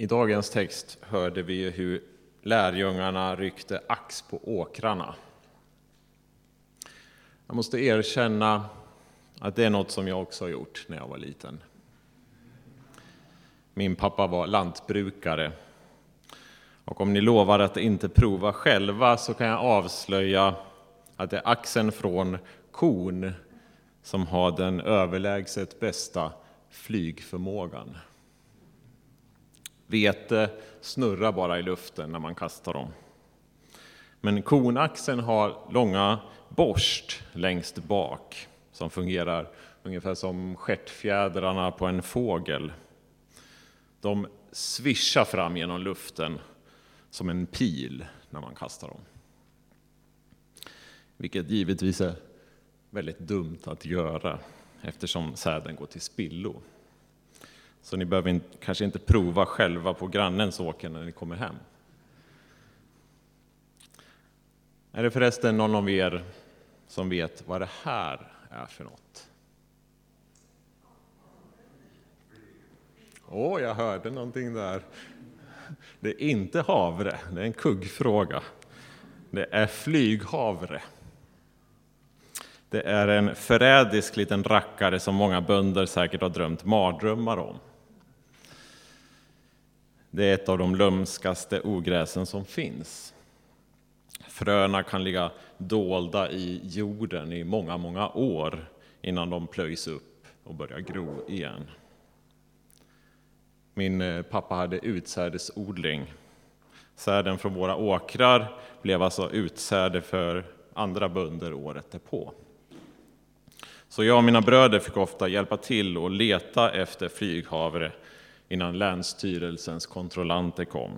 I dagens text hörde vi hur lärjungarna ryckte ax på åkrarna. Jag måste erkänna att det är något som jag också har gjort när jag var liten. Min pappa var lantbrukare. Och om ni lovar att inte prova själva så kan jag avslöja att det är axeln från kon som har den överlägset bästa flygförmågan. Vete snurrar bara i luften när man kastar dem. Men konaxeln har långa borst längst bak som fungerar ungefär som stjärtfjädrarna på en fågel. De svischar fram genom luften som en pil när man kastar dem. Vilket givetvis är väldigt dumt att göra eftersom säden går till spillo. Så ni behöver kanske inte prova själva på grannens åker när ni kommer hem. Är det förresten någon av er som vet vad det här är för något? Åh, oh, jag hörde någonting där. Det är inte havre, det är en kuggfråga. Det är flyghavre. Det är en förrädisk liten rackare som många bönder säkert har drömt mardrömmar om. Det är ett av de lömskaste ogräsen som finns. Fröna kan ligga dolda i jorden i många, många år innan de plöjs upp och börjar gro igen. Min eh, pappa hade utsädesodling. Säden från våra åkrar blev alltså utsäde för andra bönder året därpå. Så jag och mina bröder fick ofta hjälpa till och leta efter flyghavre innan Länsstyrelsens kontrollanter kom.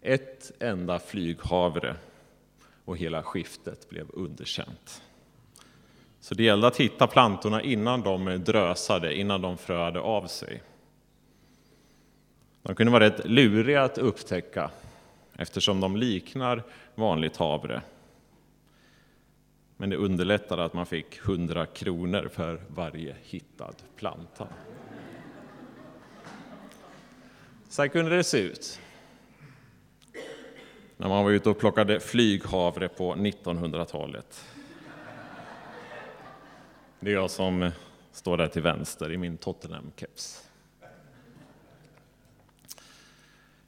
Ett enda flyghavre och hela skiftet blev underkänt. Så det gällde att hitta plantorna innan de drösade, innan de fröade av sig. De kunde vara rätt luriga att upptäcka eftersom de liknar vanligt havre. Men det underlättade att man fick 100 kronor för varje hittad planta. Så här kunde det se ut. När man var ute och plockade flyghavre på 1900-talet. Det är jag som står där till vänster i min Tottenham-keps.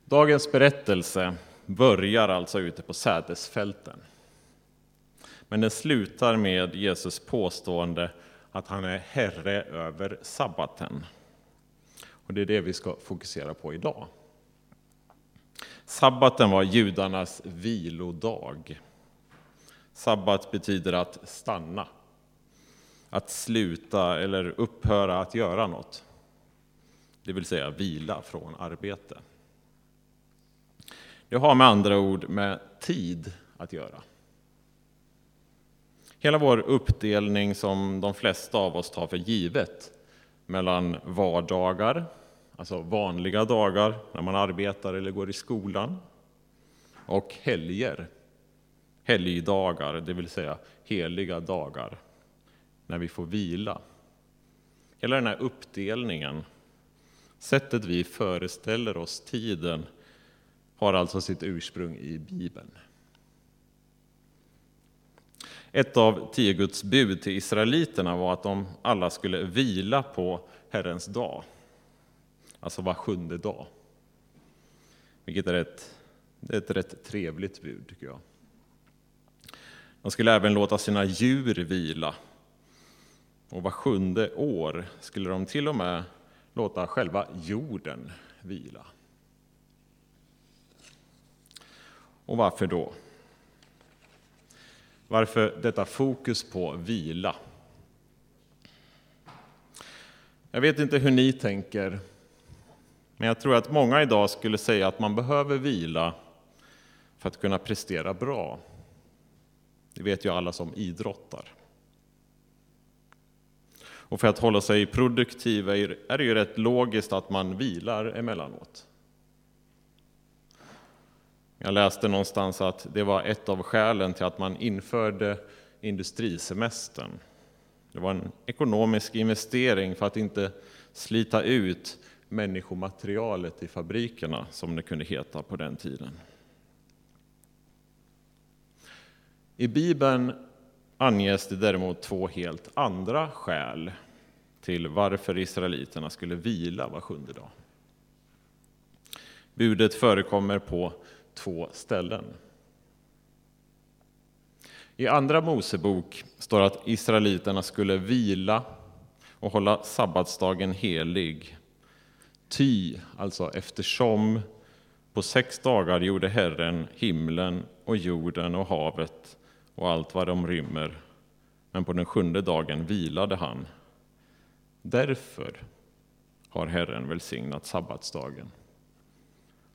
Dagens berättelse börjar alltså ute på sädesfälten. Men den slutar med Jesus påstående att han är herre över sabbaten. Och det är det vi ska fokusera på idag. Sabbaten var judarnas vilodag. Sabbat betyder att stanna, att sluta eller upphöra att göra något. Det vill säga vila från arbete. Det har med andra ord med tid att göra. Hela vår uppdelning som de flesta av oss tar för givet mellan vardagar, alltså vanliga dagar när man arbetar eller går i skolan, och helger, helgdagar, det vill säga heliga dagar, när vi får vila. Hela den här uppdelningen, sättet vi föreställer oss tiden, har alltså sitt ursprung i Bibeln. Ett av tio Guds bud till israeliterna var att de alla skulle vila på Herrens dag, alltså var sjunde dag. Vilket är ett, det är ett rätt trevligt bud, tycker jag. De skulle även låta sina djur vila. Och var sjunde år skulle de till och med låta själva jorden vila. Och varför då? Varför detta fokus på vila? Jag vet inte hur ni tänker, men jag tror att många idag skulle säga att man behöver vila för att kunna prestera bra. Det vet ju alla som idrottar. Och för att hålla sig produktiv är det ju rätt logiskt att man vilar emellanåt. Jag läste någonstans att det var ett av skälen till att man införde industrisemestern. Det var en ekonomisk investering för att inte slita ut människomaterialet i fabrikerna, som det kunde heta på den tiden. I Bibeln anges det däremot två helt andra skäl till varför israeliterna skulle vila var sjunde dag. Budet förekommer på två ställen. I Andra Mosebok står att israeliterna skulle vila och hålla sabbatsdagen helig. Ty, alltså eftersom, på sex dagar gjorde Herren himlen och jorden och havet och allt vad de rymmer, men på den sjunde dagen vilade han. Därför har Herren välsignat sabbatsdagen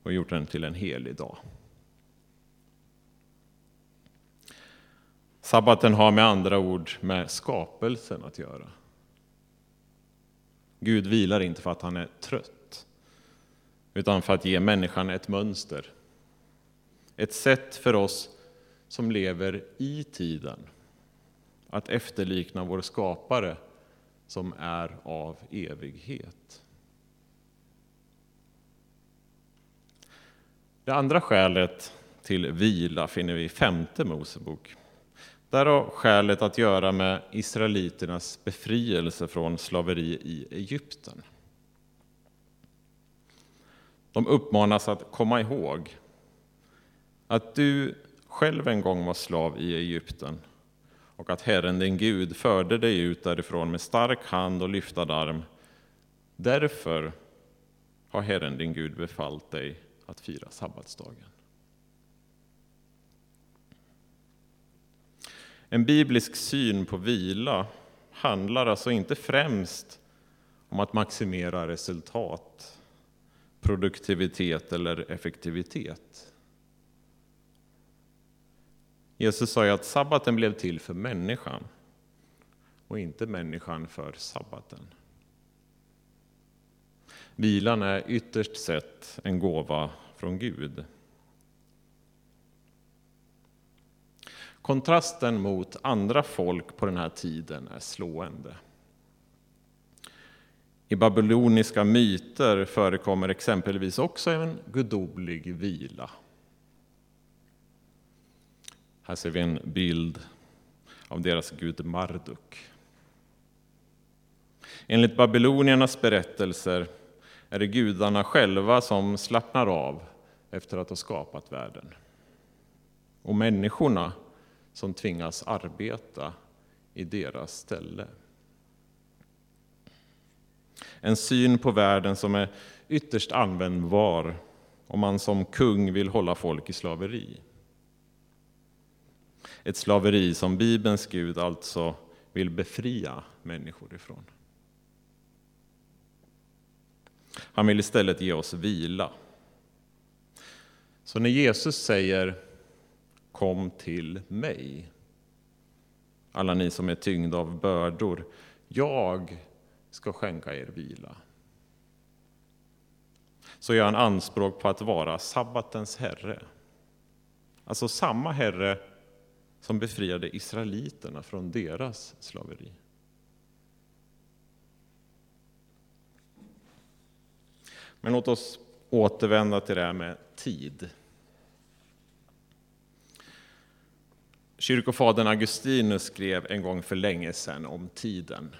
och gjort den till en helig dag. Sabbaten har med andra ord med skapelsen att göra. Gud vilar inte för att han är trött, utan för att ge människan ett mönster. Ett sätt för oss som lever i tiden att efterlikna vår skapare som är av evighet. Det andra skälet till vila finner vi i femte Mosebok. Där har skälet att göra med israeliternas befrielse från slaveri i Egypten. De uppmanas att komma ihåg att du själv en gång var slav i Egypten och att Herren din Gud förde dig ut därifrån med stark hand och lyftad arm. Därför har Herren din Gud befallt dig att fira sabbatsdagen. En biblisk syn på vila handlar alltså inte främst om att maximera resultat, produktivitet eller effektivitet. Jesus sa ju att sabbaten blev till för människan och inte människan för sabbaten. Vilan är ytterst sett en gåva från Gud. Kontrasten mot andra folk på den här tiden är slående. I babyloniska myter förekommer exempelvis också en gudomlig vila. Här ser vi en bild av deras gud Marduk. Enligt babyloniernas berättelser är det gudarna själva som slappnar av efter att ha skapat världen. Och människorna som tvingas arbeta i deras ställe. En syn på världen som är ytterst användbar om man som kung vill hålla folk i slaveri. Ett slaveri som Bibelns Gud alltså vill befria människor ifrån. Han vill istället ge oss vila. Så när Jesus säger Kom till mig, alla ni som är tyngda av bördor, jag ska skänka er vila. Så gör han anspråk på att vara sabbatens herre. Alltså samma herre som befriade israeliterna från deras slaveri. Men låt oss återvända till det här med tid. Kyrkofadern Augustinus skrev en gång för länge sedan om tiden.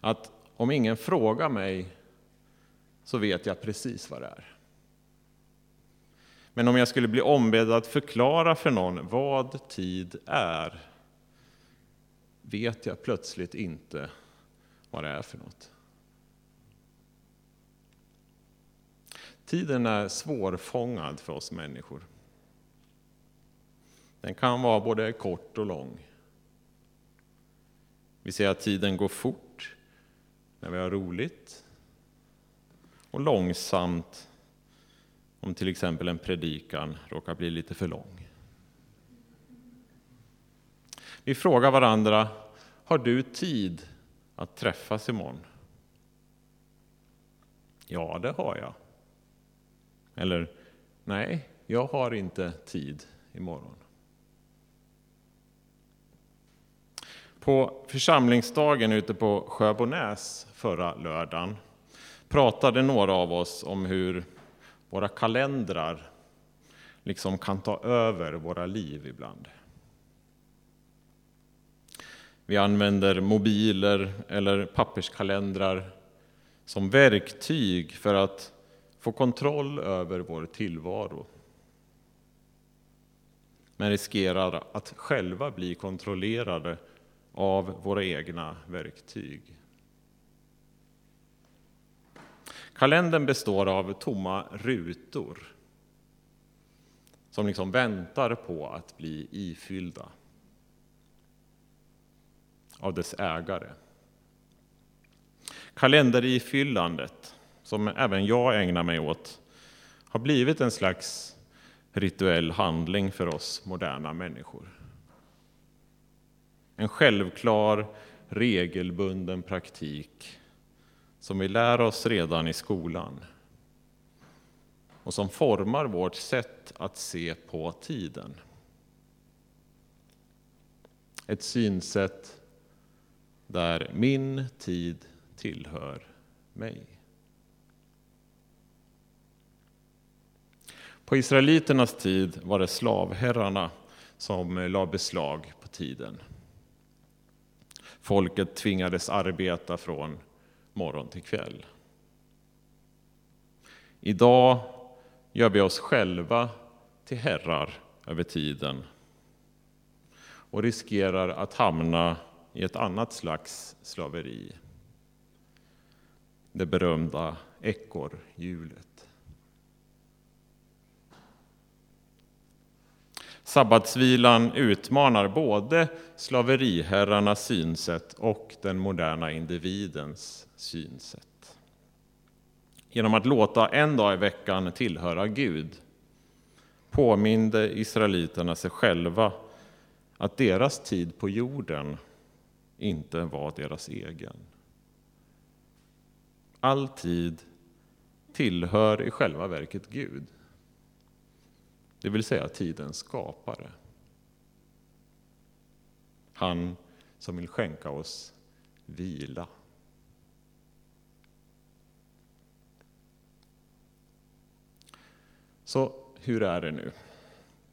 Att om ingen frågar mig så vet jag precis vad det är. Men om jag skulle bli ombedd att förklara för någon vad tid är vet jag plötsligt inte vad det är för något. Tiden är svårfångad för oss människor. Den kan vara både kort och lång. Vi ser att tiden går fort när vi har roligt och långsamt om till exempel en predikan råkar bli lite för lång. Vi frågar varandra, har du tid att träffas imorgon? Ja, det har jag. Eller, nej, jag har inte tid imorgon. På församlingsdagen ute på Sjöbonäs förra lördagen pratade några av oss om hur våra kalendrar liksom kan ta över våra liv ibland. Vi använder mobiler eller papperskalendrar som verktyg för att få kontroll över vår tillvaro. Men riskerar att själva bli kontrollerade av våra egna verktyg. Kalendern består av tomma rutor som liksom väntar på att bli ifyllda av dess ägare. Kalenderifyllandet, som även jag ägnar mig åt, har blivit en slags rituell handling för oss moderna människor. En självklar, regelbunden praktik som vi lär oss redan i skolan och som formar vårt sätt att se på tiden. Ett synsätt där min tid tillhör mig. På israeliternas tid var det slavherrarna som la beslag på tiden. Folket tvingades arbeta från morgon till kväll. Idag gör vi oss själva till herrar över tiden och riskerar att hamna i ett annat slags slaveri. Det berömda ekorrhjulet. Sabbatsvilan utmanar både slaveriherrarnas synsätt och den moderna individens synsätt. Genom att låta en dag i veckan tillhöra Gud påminde israeliterna sig själva att deras tid på jorden inte var deras egen. All tid tillhör i själva verket Gud. Det vill säga tidens skapare. Han som vill skänka oss vila. Så hur är det nu?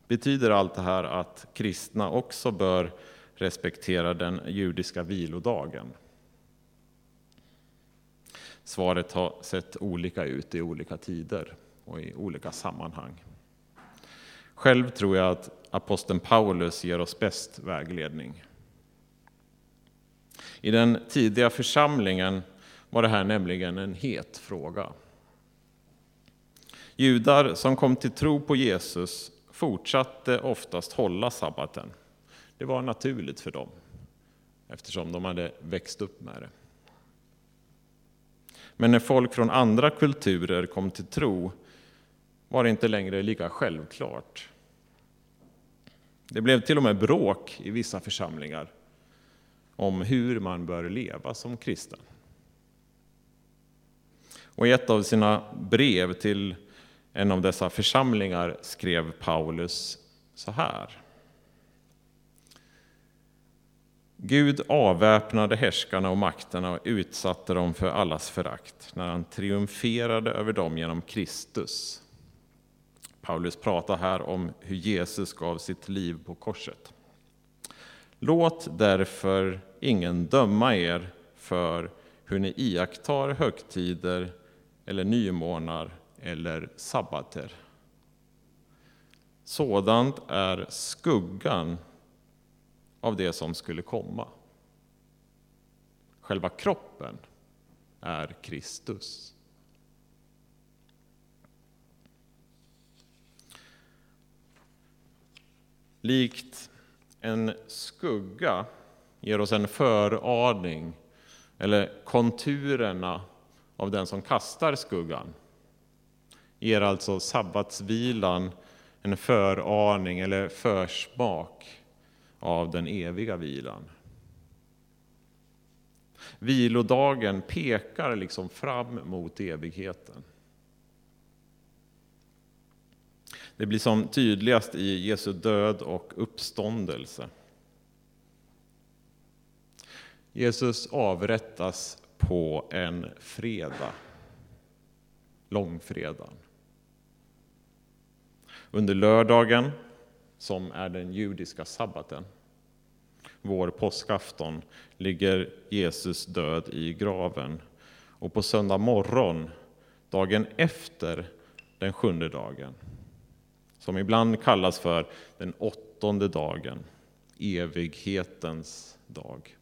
Betyder allt det här att kristna också bör respektera den judiska vilodagen? Svaret har sett olika ut i olika tider och i olika sammanhang. Själv tror jag att aposteln Paulus ger oss bäst vägledning. I den tidiga församlingen var det här nämligen en het fråga. Judar som kom till tro på Jesus fortsatte oftast hålla sabbaten. Det var naturligt för dem eftersom de hade växt upp med det. Men när folk från andra kulturer kom till tro var det inte längre lika självklart. Det blev till och med bråk i vissa församlingar om hur man bör leva som kristen. Och I ett av sina brev till en av dessa församlingar skrev Paulus så här. Gud avväpnade härskarna och makterna och utsatte dem för allas förakt när han triumferade över dem genom Kristus Paulus pratar här om hur Jesus gav sitt liv på korset. Låt därför ingen döma er för hur ni iakttar högtider eller nymånar eller sabbater. Sådant är skuggan av det som skulle komma. Själva kroppen är Kristus. Likt en skugga ger oss en föraning eller konturerna av den som kastar skuggan. Ger alltså sabbatsvilan en föraning eller försmak av den eviga vilan. Vilodagen pekar liksom fram mot evigheten. Det blir som tydligast i Jesu död och uppståndelse. Jesus avrättas på en fredag. långfredagen. Under lördagen, som är den judiska sabbaten, vår påskafton, ligger Jesus död i graven. Och på söndag morgon, dagen efter den sjunde dagen, som ibland kallas för den åttonde dagen, evighetens dag,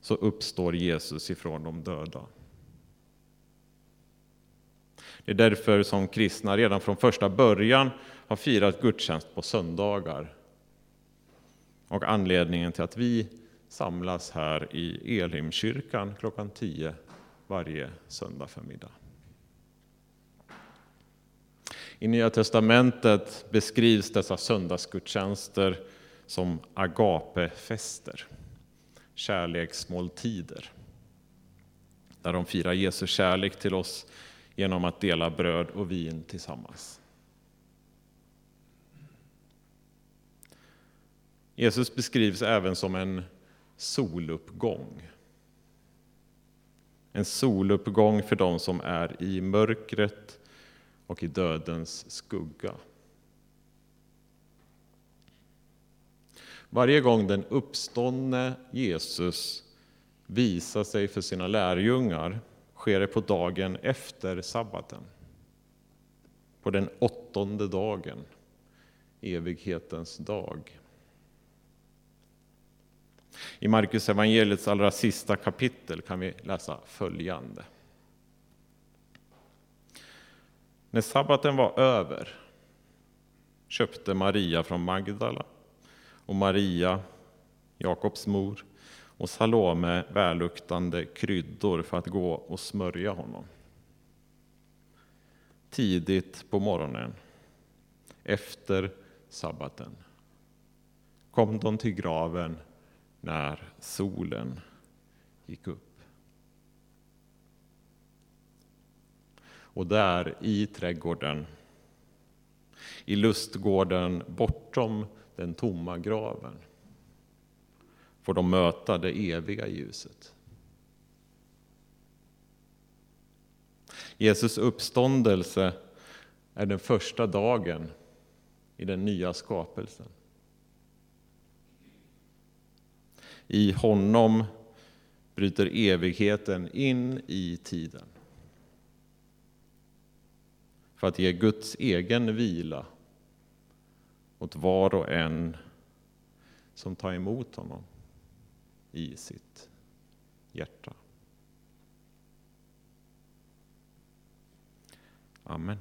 så uppstår Jesus ifrån de döda. Det är därför som kristna redan från första början har firat gudstjänst på söndagar. Och anledningen till att vi samlas här i Elimkyrkan klockan 10 varje söndag förmiddag. I Nya testamentet beskrivs dessa söndagsgudstjänster som agapefester, kärleksmåltider, där de firar Jesu kärlek till oss genom att dela bröd och vin tillsammans. Jesus beskrivs även som en soluppgång. En soluppgång för dem som är i mörkret och i dödens skugga. Varje gång den uppståndne Jesus visar sig för sina lärjungar sker det på dagen efter sabbaten. På den åttonde dagen, evighetens dag. I Markus evangeliets allra sista kapitel kan vi läsa följande. När sabbaten var över köpte Maria från Magdala och Maria, Jakobs mor, och Salome välluktande kryddor för att gå och smörja honom. Tidigt på morgonen, efter sabbaten, kom de till graven när solen gick upp. Och där i trädgården, i lustgården bortom den tomma graven, får de möta det eviga ljuset. Jesus uppståndelse är den första dagen i den nya skapelsen. I honom bryter evigheten in i tiden för att ge Guds egen vila åt var och en som tar emot honom i sitt hjärta. Amen.